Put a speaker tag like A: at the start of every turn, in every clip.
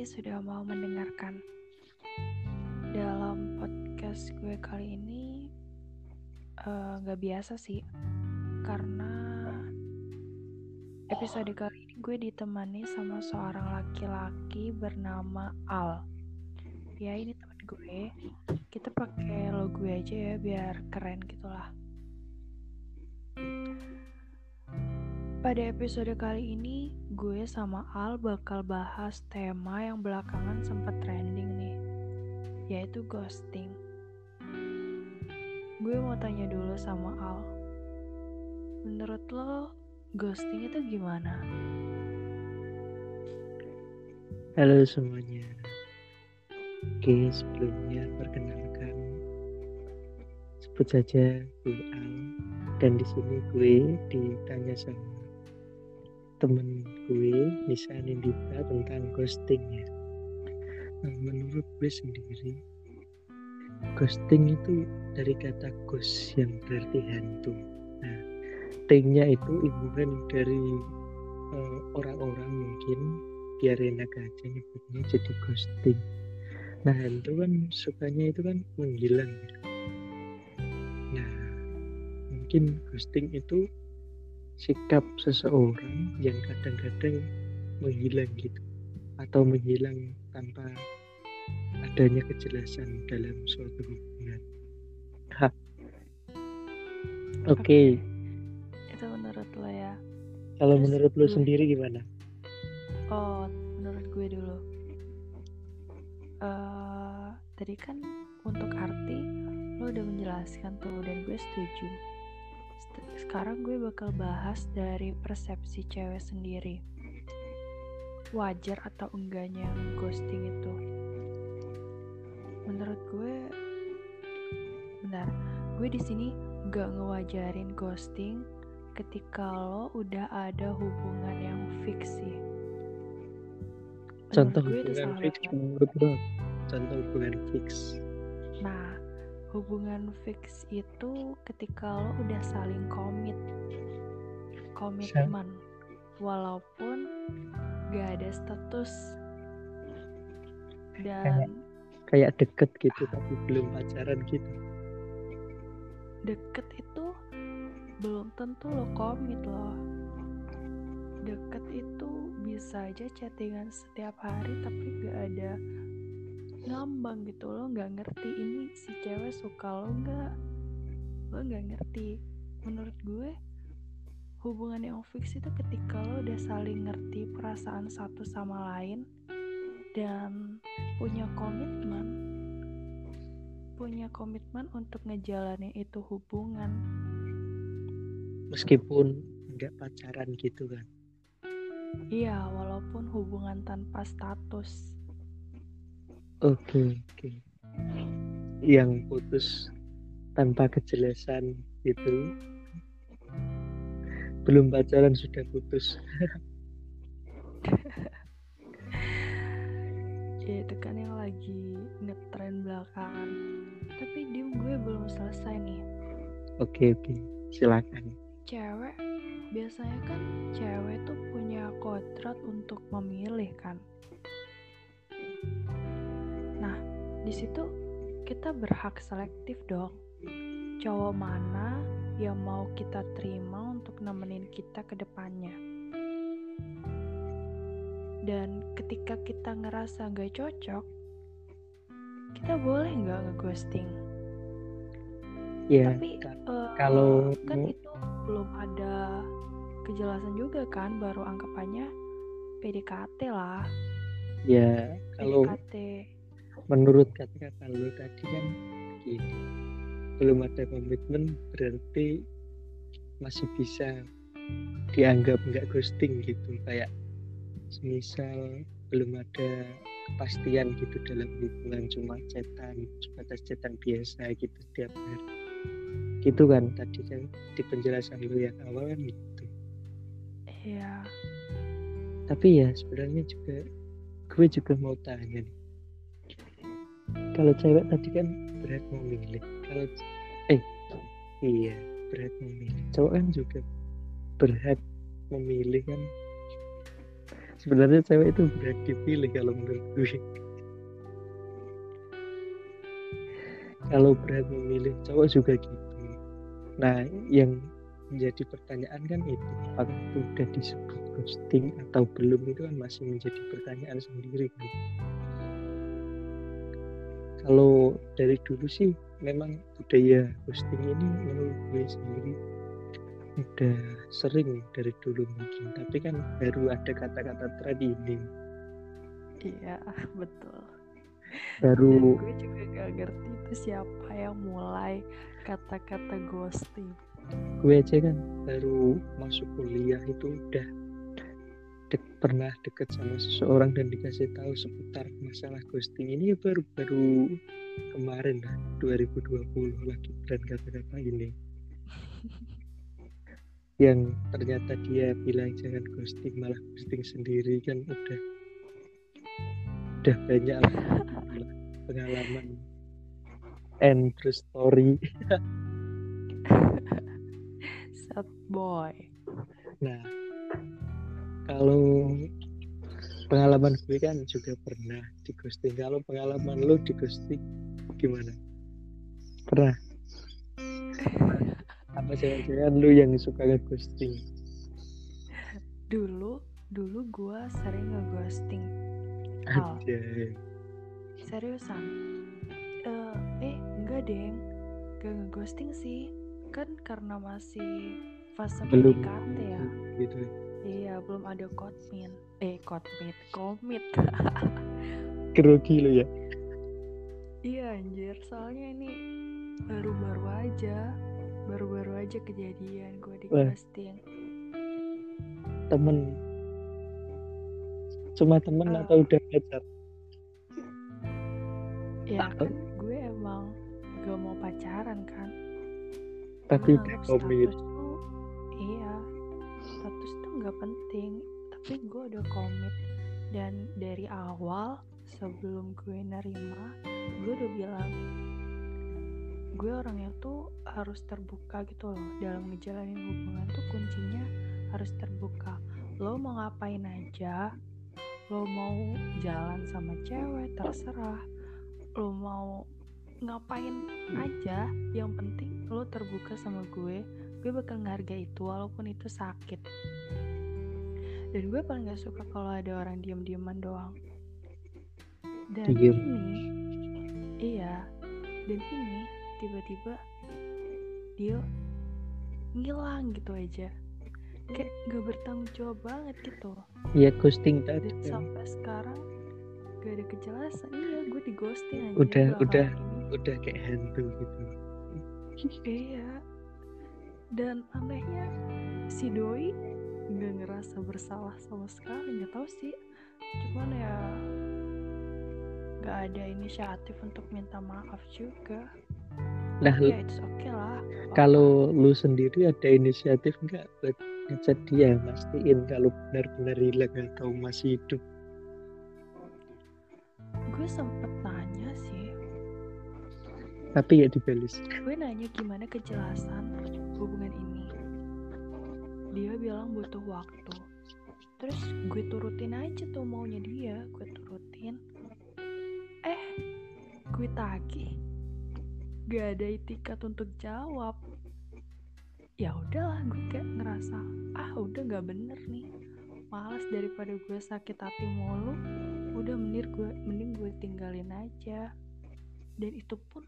A: kasih sudah mau mendengarkan. Dalam podcast gue kali ini eh, nggak uh, biasa sih, karena episode kali ini gue ditemani sama seorang laki-laki bernama Al. Ya ini teman gue. Kita pakai logo aja ya biar keren gitulah. Pada episode kali ini, gue sama Al bakal bahas tema yang belakangan sempat trending nih, yaitu ghosting. Gue mau tanya dulu sama Al, menurut lo ghosting itu gimana?
B: Halo semuanya. Oke, sebelumnya perkenalkan sebut saja gue Al dan di sini gue ditanya sama temen gue bisa Nindita tentang ghosting ya. Nah, menurut gue sendiri ghosting itu dari kata ghost yang berarti hantu. Nah tingnya itu hubungan dari uh, orang-orang mungkin biar enak aja nyebutnya jadi ghosting. Nah hantu kan sukanya itu kan menghilang. Nah mungkin ghosting itu sikap seseorang yang kadang-kadang menghilang gitu atau menghilang tanpa adanya kejelasan dalam suatu hubungan. Oke. Okay.
A: Itu menurut lo ya.
B: Kalau Terus menurut lo sendiri gimana?
A: Oh, menurut gue dulu. Uh, tadi kan untuk arti lo udah menjelaskan tuh dan gue setuju sekarang gue bakal bahas dari persepsi cewek sendiri. Wajar atau enggaknya ghosting itu? Menurut gue, benar. Gue di sini gak ngewajarin ghosting ketika lo udah ada hubungan yang fix sih.
B: Contoh hubungan fix menurut lo? Contoh hubungan fix.
A: Nah, hubungan fix itu ketika lo udah saling komit komitmen walaupun gak ada status dan
B: kayak, kayak deket gitu tapi belum pacaran gitu.
A: Deket itu belum tentu lo komit loh. Deket itu bisa aja chattingan setiap hari tapi gak ada ngambang gitu. Lo nggak ngerti ini si cewek suka lo nggak. Lo nggak ngerti. Menurut gue hubungan yang fix itu ketika lo udah saling ngerti perasaan satu sama lain dan punya komitmen punya komitmen untuk ngejalanin itu hubungan.
B: Meskipun nggak pacaran gitu kan.
A: Iya walaupun hubungan tanpa status
B: Oke, oke. Yang putus tanpa kejelasan itu belum pacaran sudah putus.
A: ya itu kan yang lagi ngetren belakangan. Tapi diem gue belum selesai nih.
B: Oke, oke. Silakan.
A: Cewek biasanya kan cewek tuh punya kodrat untuk memilih kan di situ kita berhak selektif dong. Cowok mana yang mau kita terima untuk nemenin kita ke depannya? Dan ketika kita ngerasa gak cocok kita boleh nggak ngeghosting?
B: Ya,
A: tapi
B: uh, kalau
A: kan itu belum ada kejelasan juga kan baru anggapannya PDKT lah.
B: Ya kalau PDKT menurut kata-kata lu tadi kan gini. Belum ada komitmen berarti masih bisa dianggap nggak ghosting gitu. Kayak semisal belum ada kepastian gitu dalam hubungan cuma cetan sebatas cetan biasa gitu setiap hari. Gitu kan tadi kan di penjelasan lu yang awal kan gitu.
A: Iya.
B: Tapi ya sebenarnya juga gue juga mau tanya nih kalau cewek tadi kan berat memilih. Kalau eh iya berat memilih. Cowok kan juga berhak memilih kan. Sebenarnya cewek itu berat dipilih kalau menurut gue. Kalau berat memilih cowok juga gitu. Nah yang menjadi pertanyaan kan itu apakah itu sudah disebut ghosting atau belum itu kan masih menjadi pertanyaan sendiri kan kalau dari dulu sih memang budaya ghosting ini menurut gue sendiri udah sering dari dulu mungkin. Tapi kan baru ada kata-kata tren ini
A: iya betul.
B: Baru
A: Dan gue juga gak ngerti itu siapa yang mulai kata-kata ghosting.
B: Gue aja kan baru masuk kuliah itu udah dek, pernah deket sama seseorang dan dikasih tahu seputar masalah ghosting ini baru baru kemarin lah 2020 lagi tren kata-kata ini. Yang ternyata dia bilang jangan ghosting malah ghosting sendiri kan udah udah banyak lah pengalaman. And true story.
A: Sad boy.
B: Nah kalau pengalaman gue kan juga pernah di ghosting. Kalau pengalaman lo di ghosting gimana? Pernah? Apa jangan-jangan lu yang suka nge-ghosting?
A: Dulu dulu gue sering nge-ghosting.
B: Al
A: seriusan. Uh, eh enggak deng. Gak nge-ghosting sih. Kan karena masih fase
B: belum.
A: PDKT ya.
B: Gitu
A: iya belum ada komit eh komit komit
B: grogi lo ya?
A: Iya anjir. Soalnya ini baru-baru aja baru-baru aja kejadian gue di ghosting
B: temen. Cuma temen uh, atau udah pacar?
A: Ya kan gue emang gak mau pacaran kan.
B: Tapi udah komit
A: iya status nggak penting tapi gue udah komit. Dan dari awal sebelum gue nerima gue udah bilang gue orangnya tuh harus terbuka gitu loh. Dalam ngejalanin hubungan tuh kuncinya harus terbuka. Lo mau ngapain aja lo mau jalan sama cewek terserah. Lo mau ngapain aja yang penting lo terbuka sama gue. Gue bakal ngehargai itu walaupun itu sakit dan gue paling gak suka kalau ada orang diem-dieman doang. Dan Diem. ini iya dan ini tiba-tiba dia ngilang gitu aja. Kayak gak bertanggung jawab banget gitu.
B: Iya ghosting tadi
A: dan sampai sekarang gak ada kejelasan. Iya gue di ghosting aja
B: udah udah udah kayak hantu gitu.
A: Iya. Dan anehnya si doi nggak ngerasa bersalah sama sekali nggak tahu sih. Cuman ya nggak ada inisiatif untuk minta maaf juga.
B: Nah
A: ya it's okay lah
B: kalau lu sendiri ada inisiatif nggak buat ngechat dia mastiin kalau benar-benar hilang atau masih hidup.
A: Gue sempet nanya sih.
B: Tapi ya dibalas.
A: Gue nanya gimana kejelasan hubungan ini dia bilang butuh waktu. Terus gue turutin aja tuh maunya dia. Gue turutin. Eh gue tagih. Gak ada itikat untuk jawab. Ya udahlah gue kayak ngerasa ah udah gak bener nih. Malas daripada gue sakit hati mulu. Udah mending gue mending gue tinggalin aja. Dan itu pun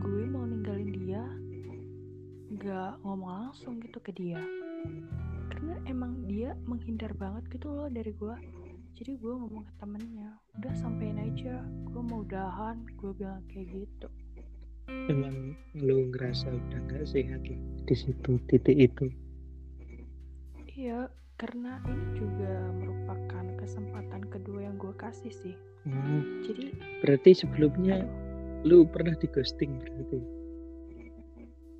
A: gue mau ninggalin dia. Gak ngomong langsung gitu ke dia karena emang dia menghindar banget gitu loh dari gue jadi gue ngomong ke temennya udah sampein aja. Gue mau udahan. Gue bilang kayak gitu.
B: Emang lu ngerasa udah gak sehat lah di situ titik itu?
A: Iya karena ini juga merupakan kesempatan kedua yang gue kasih sih.
B: Hmm.
A: jadi
B: berarti sebelumnya aduh, lu pernah di ghosting berarti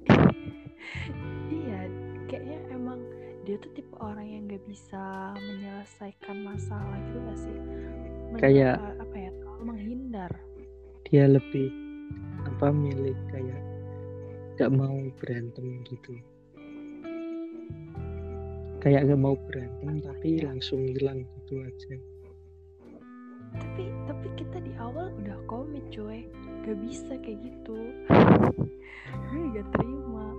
A: dia tuh tipe orang yang gak bisa menyelesaikan masalah gitu gak sih?
B: Men kayak
A: apa ya menghindar.
B: Dia lebih apa milik kayak gak mau berantem gitu. Kayak gak mau berantem tapi langsung hilang gitu itu aja.
A: Tapi tapi kita di awal udah komit cuy. Gak bisa kayak gitu. Gue gak terima.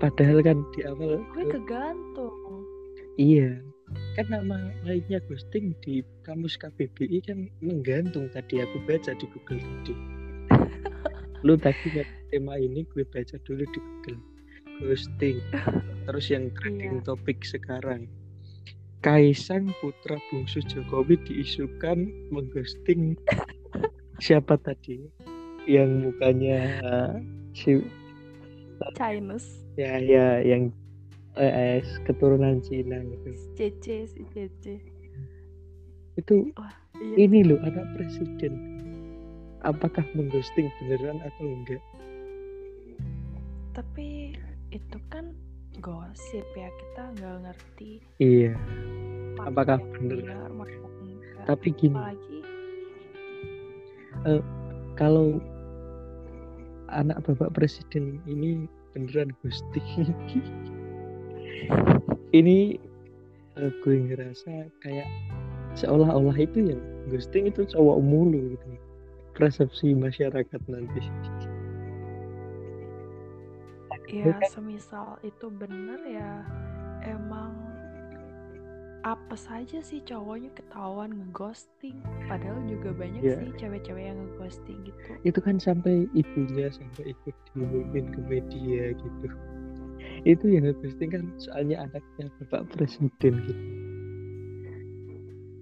B: Padahal kan di awal
A: gue kegantung
B: iya. Kan nama lainnya ghosting di kamus KBBI kan menggantung tadi aku baca di Google tadi lu tadi tema ini gue baca dulu di Google. Ghosting. Terus yang trending
A: Iya.
B: topik sekarang. Kaisang putra bungsu Jokowi diisukan mengghosting. Siapa tadi? Yang mukanya uh, si
A: Chinese.
B: Ya ya yang eh, eh, keturunan Cina gitu.
A: CC CC
B: itu
A: wah iya.
B: ini loh anak presiden. Apakah mengghosting beneran atau enggak?
A: Tapi itu kan gosip ya kita nggak ngerti.
B: Iya. Apakah bener? tapi gini.
A: Apalagi
B: kalau anak bapak presiden ini beneran ghosting ini eh, gue ngerasa kayak seolah-olah itu yang ghosting itu cowok mulu gitu. Persepsi masyarakat nanti.
A: Ya
B: kan-
A: semisal itu bener ya emang apa saja sih cowoknya ketahuan ngeghosting. Padahal juga banyak
B: Iya.
A: sih cewek-cewek yang ngeghosting gitu.
B: Itu kan sampai ibunya sampai ikut diumumin ke media gitu itu yang ghosting kan soalnya anaknya bapak presiden gitu.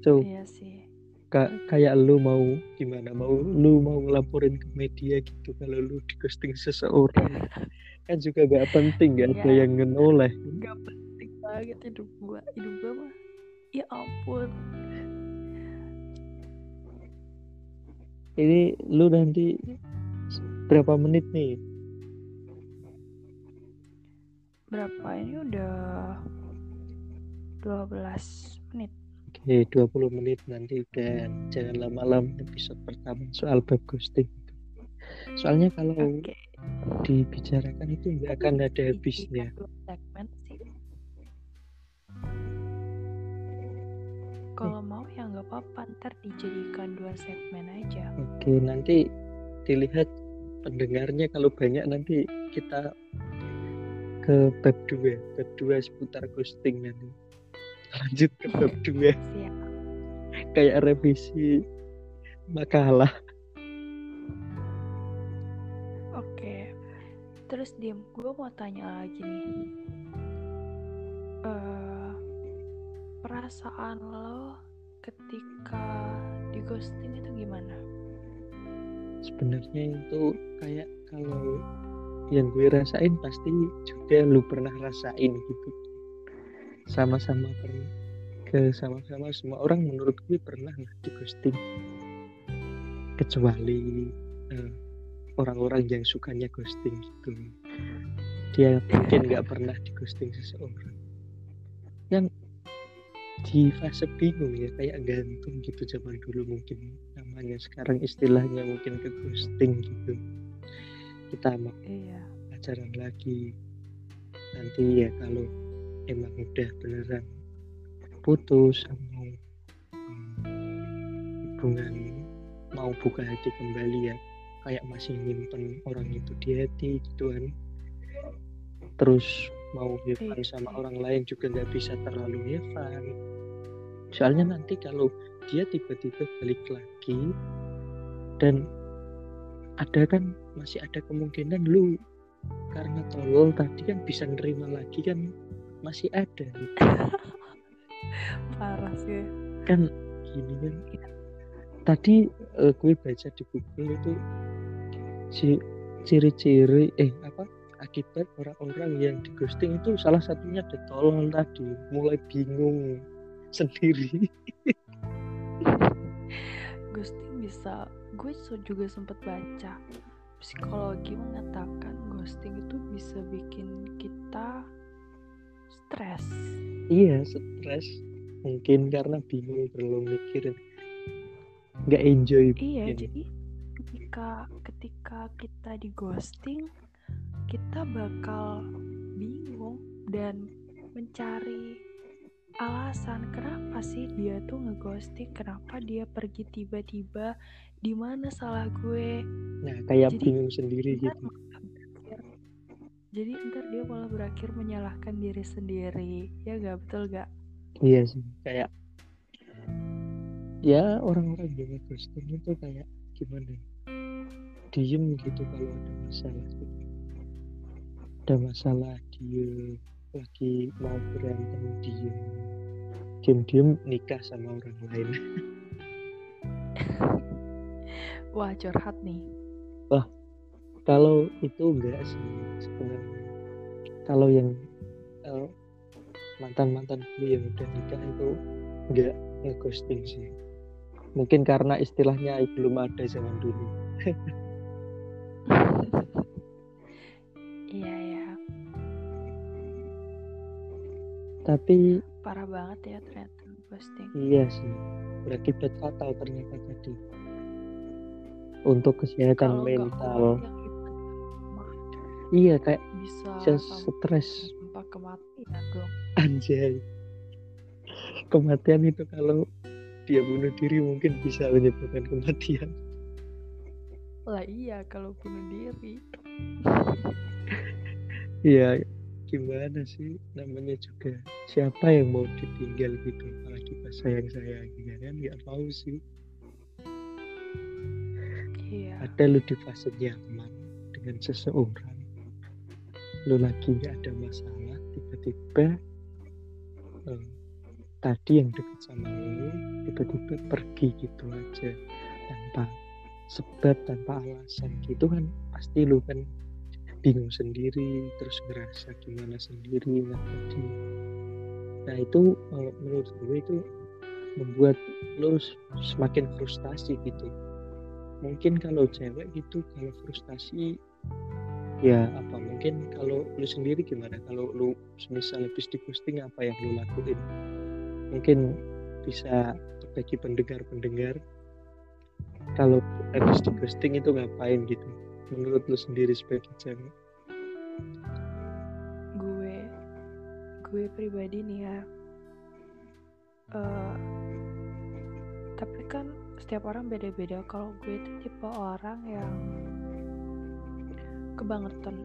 B: So
A: iya sih.
B: ka- kayak lu mau gimana? Mau lu mau ngelaporin ke media gitu kalau lu di ghosting seseorang? Kan juga gak penting gak ada
A: Iya.
B: yang ngenoleh
A: gak penting banget hidup gua. Hidup gua mah ya ampun.
B: Ini lu nanti berapa menit nih
A: berapa? Ini udah 12 menit.
B: Oke 20 menit nanti udah jangan lama-lama episode pertama soal bab ghosting. Soalnya kalau
A: oke.
B: dibicarakan itu nggak akan ada habisnya.
A: kalau mau ya nggak apa-apa ntar dijadikan dua segmen aja.
B: Oke nanti dilihat pendengarnya kalau banyak nanti kita ke bab 2 bab 2 seputar ghosting nanti. Lanjut ke bab 2
A: siap.
B: Kayak revisi makalah.
A: Oke. Terus diem gue mau tanya lagi nih. Eh, perasaan lo ketika di ghosting itu gimana?
B: Sebenarnya itu kayak kalau yang gue rasain pasti juga lu pernah rasain gitu. Sama-sama pernah ke sama-sama semua orang menurut gue pernah lah di ghosting kecuali eh, orang-orang yang sukanya ghosting gitu. Dia mungkin nggak pernah di ghosting seseorang. Yang di fase bingung ya kayak gantung gitu zaman dulu mungkin. Namanya sekarang istilahnya mungkin ke ghosting gitu kita mau
A: iya.
B: pacaran lagi. Nanti ya kalau emang udah beneran putus mau hmm, hubungan mau buka hati kembali ya kayak masih nyimpen orang itu di hati gitu kan. Terus mau fun
A: Iya.
B: sama orang lain juga nggak bisa terlalu fun soalnya nanti kalau dia tiba-tiba balik lagi dan ada kan masih ada kemungkinan lu karena tolol tadi kan bisa nerima lagi kan masih ada.
A: Parah sih.
B: Kan gini kan. Tadi eh, gue baca di Google itu ciri-ciri eh apa akibat orang-orang yang di ghosting itu salah satunya ada tolol tadi mulai bingung sendiri.
A: Ghosting bisa gue juga sempat baca psikologi mengatakan ghosting itu bisa bikin kita stres.
B: Iya stres. Mungkin karena bingung terlalu mikirin. Nggak enjoy
A: iya
B: mungkin.
A: jadi ketika ketika kita di ghosting kita bakal bingung dan mencari alasan kenapa sih dia tuh ngeghosting kenapa dia pergi tiba-tiba di mana salah gue?
B: Nah kayak jadi, bingung sendiri gitu.
A: berakhir, jadi ntar dia malah berakhir menyalahkan diri sendiri. Ya gak betul gak
B: iya sih. Kayak ya orang-orang yang ghosting itu kayak gimana ya? diem gitu kalau ada masalah gitu. ada masalah dia lagi mau berantem diem. Diem-diem nikah sama orang lain
A: wah curhat nih.
B: Wah kalau itu enggak sih sebenarnya. Kalau yang uh, mantan-mantan gue yang udah nikah itu enggak ngeghosting sih. Mungkin karena istilahnya belum ada zaman dulu.
A: Iya ya
B: tapi
A: parah banget ya ternyata ghosting.
B: Iya sih berakibat fatal ternyata tadi untuk kesehatan mental. iya kayak bisa stres
A: kematian dong.
B: Anjay. Kematian itu kalau dia bunuh diri mungkin bisa menyebabkan kematian.
A: Lah iya kalau bunuh diri.
B: Iya gimana sih namanya juga? Siapa yang mau ditinggal gitu apalagi pas sayang sayang ya kan? Nggak mau sih
A: iya.
B: ada lu di fase nyaman dengan seseorang. Lu lagi nggak ada masalah tiba-tiba um, tadi yang dekat sama lu tiba-tiba pergi gitu aja. Tanpa sebab tanpa alasan gitu kan pasti lu kan bingung sendiri terus ngerasa gimana sendiri nah tadi. Nah itu menurut gue itu membuat lu semakin frustasi gitu mungkin kalau cewek gitu kalau frustasi ya apa? Mungkin kalau lu sendiri gimana? Kalau lu misal habis di posting apa yang lu lakuin? Mungkin bisa bagi pendengar-pendengar kalau habis di ghosting itu ngapain gitu? Menurut lu sendiri sebagai cewek?
A: Gue gue pribadi nih ya uh, tapi kan setiap orang beda-beda. Kalau gue itu tipe orang yang kebangetan.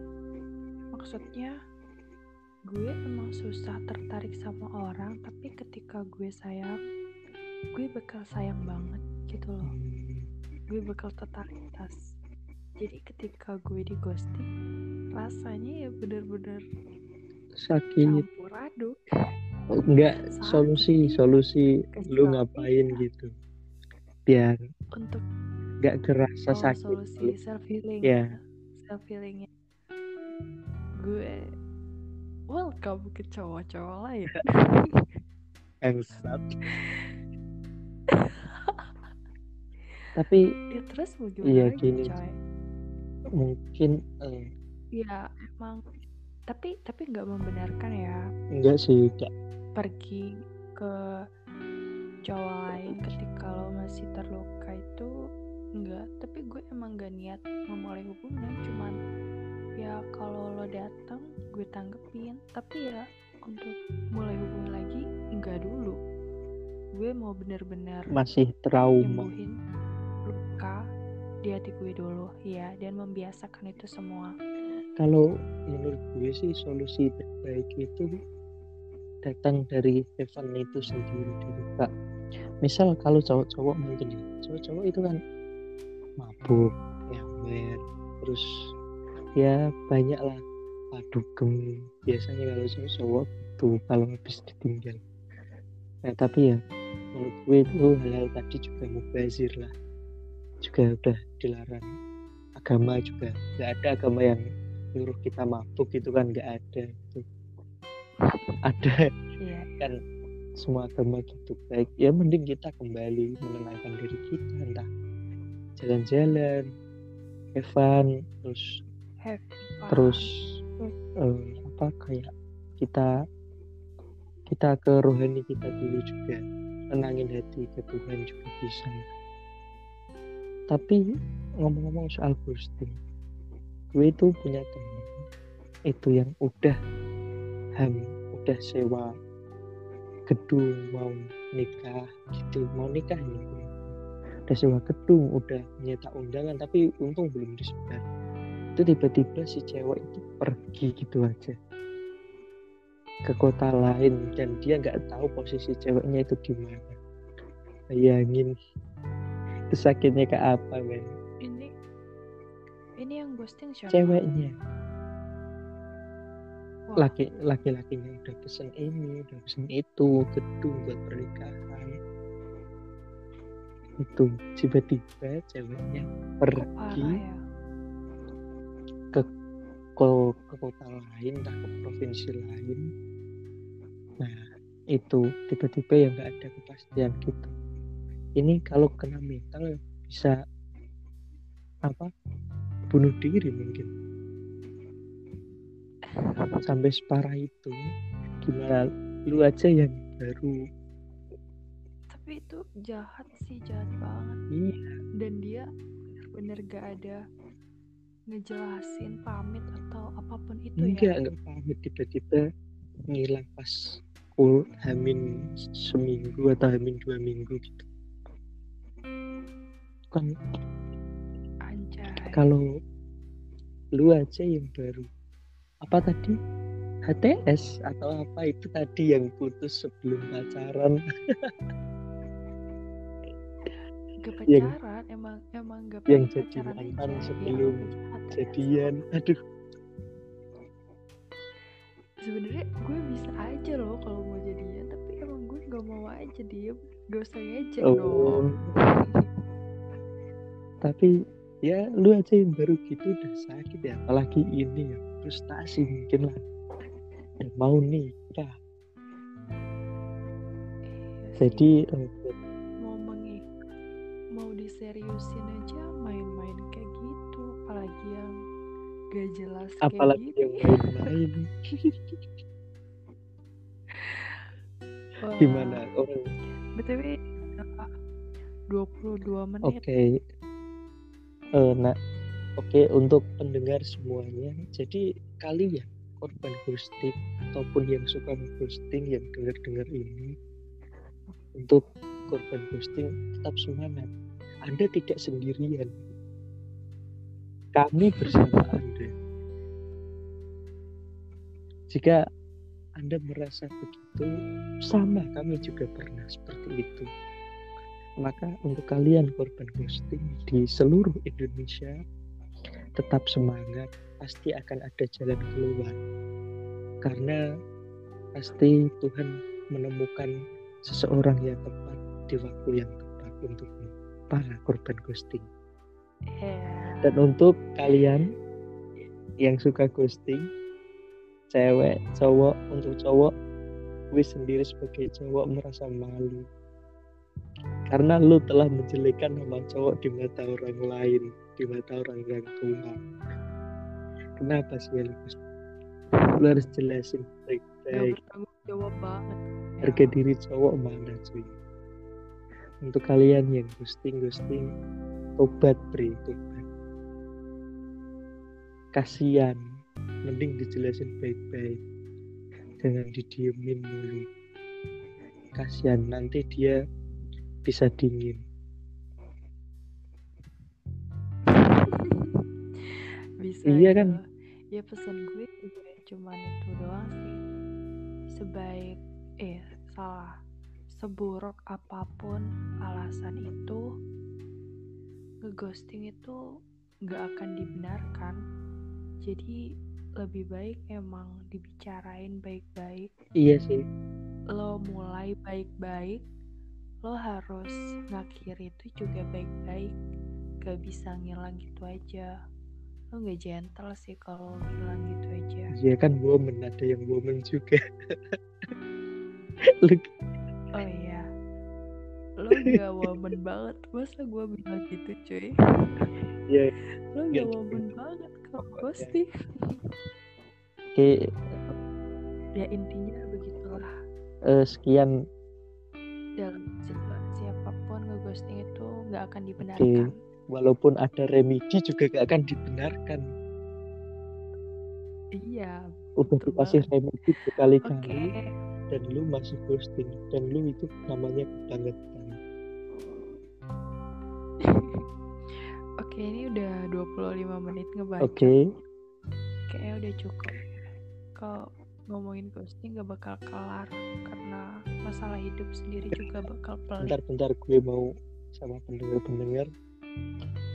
A: Maksudnya gue emang susah tertarik sama orang tapi ketika gue sayang gue bakal sayang banget gitu loh. Gue bakal totalitas jadi ketika gue di ghosting rasanya ya bener-bener
B: sakit
A: campur aduk.
B: Enggak solusi solusi lu ngapain gitu biar
A: untuk
B: nggak kerasa oh, sakit
A: solusi self healing
B: ya
A: self healingnya gue welcome ke cowok-cowok lain.
B: Engsat. tapi
A: ya terus mau gimana
B: iya gini.
A: coy?
B: mungkin uh,
A: ya emang. Tapi tapi nggak membenarkan ya.
B: Enggak sih enggak
A: pergi ke cowok lain ketika lo masih terluka itu enggak. Tapi gue emang gak niat memulai hubungan cuman ya kalau lo datang gue tanggepin. Tapi ya untuk mulai hubungan lagi enggak dulu. Gue mau bener-bener
B: masih trauma.
A: luka di hati gue dulu ya dan membiasakan itu semua.
B: Kalau menurut gue sih solusi terbaik itu datang dari Evan itu sendiri dari Pak misal kalau cowok-cowok mungkin ya, cowok-cowok itu kan mabuk nyamer terus ya banyak lah padugem biasanya kalau cowok tuh kalau habis ditinggal. Nah tapi ya menurut gue itu hal-hal tadi juga mubazir lah. Juga udah dilarang. Agama juga nggak ada agama yang nyuruh kita mabuk gitu kan nggak ada itu ada.
A: Iya.
B: kan semua agama gitu. Baik ya mending kita kembali menenangkan diri kita entah jalan-jalan Evan terus terus uh, apa kayak kita kita ke rohani kita dulu juga. Tenangin hati ke Tuhan juga bisa. Tapi ngomong-ngomong soal ghosting gue itu punya temen itu yang udah ham udah sewa gedung mau nikah gitu mau nikah nih udah sewa gedung udah nyetak undangan tapi untung belum disebar. Itu tiba-tiba si cewek itu pergi gitu aja. Ke kota lain dan dia nggak tahu posisi ceweknya itu di mana. Bayangin itu sakitnya ke apa men?
A: Ini ini yang ghosting siapa?
B: Ceweknya laki laki lakinya udah pesen ini udah pesen itu gedung buat pernikahan. Itu tiba-tiba ceweknya pergi ya? ke, ke ke kota lain entah ke provinsi lain. Nah itu tiba-tiba ya nggak ada kepastian gitu. Ini kalau kena mental bisa apa bunuh diri mungkin sampai separah itu gimana? Lu aja yang baru.
A: Tapi itu jahat sih jahat banget.
B: Iya.
A: Dan dia bener-bener gak ada ngejelasin pamit atau apa pun itu
B: enggak, ya. Enggak pamit. Tiba-tiba ngilang pas kul hamin seminggu atau hamin dua minggu gitu. Kan kalau lu aja yang baru apa tadi? HTS atau apa? Itu tadi yang putus sebelum pacaran.
A: Gak pacaran yang, emang emang gak
B: yang jadi mantan sebelum ya, jadian. Aduh.
A: Sebenarnya gue bisa aja loh kalau mau jadian tapi emang gue gak mau aja dia gak usah ngejek oh. dong.
B: Tapi ya lu aja yang baru gitu udah sakit ya. Apalagi ini ya frustasi mungkin lah. Dan mau nikah. Iya jadi
A: uh, mau mengi mau diseriusin aja main-main kayak gitu. Apalagi yang gak jelas
B: apalagi
A: kayak
B: yang main-main. Gimana? Orang
A: btw 22 menit.
B: Oke. Okay. uh, nah Oke, untuk pendengar semuanya, jadi kalian korban ghosting ataupun yang suka ghosting yang dengar-dengar ini untuk korban ghosting tetap semangat. Anda tidak sendirian. Kami bersama Anda. Jika Anda merasa begitu, sama kami juga pernah seperti itu. Maka untuk kalian korban ghosting di seluruh Indonesia, tetap semangat, pasti akan ada jalan keluar. Karena pasti Tuhan menemukan seseorang yang tepat di waktu yang tepat untukmu, para korban ghosting.
A: Yeah.
B: Dan untuk kalian yang suka ghosting, cewek, cowok, untuk cowok, gue sendiri sebagai cowok merasa malu. Karena lu telah menjelekkan nama cowok di mata orang lain di mata orang yang tua kenapa sih Lucas lu harus jelasin baik-baik.
A: Jawab banget.
B: Harga diri cowok mana cuy? Untuk kalian yang ghosting ghosting tobat beri tobat. Kasihan. Mending dijelasin baik-baik. Jangan didiemin dulu. Kasihan nanti dia bisa dingin
A: bisa
B: iya gitu. kan
A: ya pesan gue cuman itu doang sih. Sebaik eh salah seburuk apa pun alasan itu ngeghosting itu nggak akan dibenarkan. Jadi lebih baik emang dibicarain baik-baik.
B: Iya sih.
A: Lo mulai baik-baik lo harus ngakhir itu juga baik-baik. Gak bisa ngilang gitu aja lo gak gentle sih kalau bilang gitu aja.
B: Iya kan woman ada yang woman juga.
A: Oh iya. Lo gak woman banget. Masa gue bilang gitu cuy?
B: Iya.
A: Lo gak woman banget kalau ghosting
B: oke.
A: Ya intinya begitulah.
B: Uh, sekian.
A: Dalam situasi apa pun ngeghosting itu nggak akan dibenarkan. okay
B: walaupun ada remedi juga gak akan dibenarkan
A: iya
B: udah dikasih remedi berkali-kali
A: okay.
B: dan lu masih ghosting dan lu itu namanya kebangetan
A: Oke, ini udah 25 menit ngebaca.
B: oke okay.
A: Kayaknya udah cukup. Kalau ngomongin ghosting gak bakal kelar karena masalah hidup sendiri juga bakal pelik.
B: bentar-bentar gue mau sama pendengar-pendengar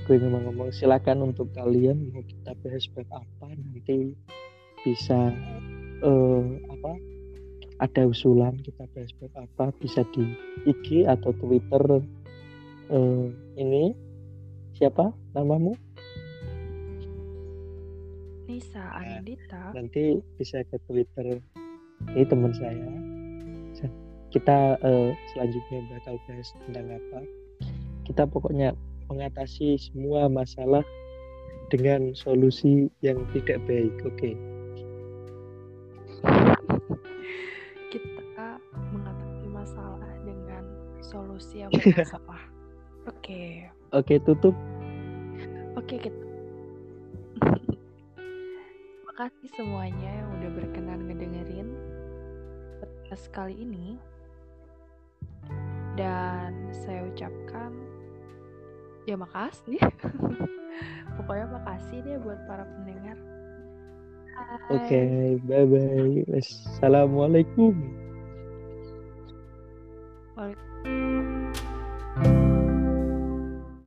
B: gue memang ngomong silakan untuk kalian mau kita bahas bab apa nanti bisa uh, apa ada usulan kita bahas bab apa bisa di IG atau Twitter uh, ini siapa namamu?
A: Nisa
B: Nah,
A: Anindita.
B: nanti bisa ke Twitter ini teman saya. Kita eh, selanjutnya bakal bahas tentang apa. Kita pokoknya mengatasi semua masalah dengan solusi yang tidak baik oke
A: Kita mengatasi masalah dengan solusi yang bermasalah. Oke.
B: oke tutup
A: Oke, kita. Makasih semuanya yang udah berkenan ngedengerin podcast kali ini. Dan saya ucapkan ya makasih. Pokoknya makasih deh buat para pendengar.
B: Oke bye bye assalamualaikum
A: Waalaikumsalam.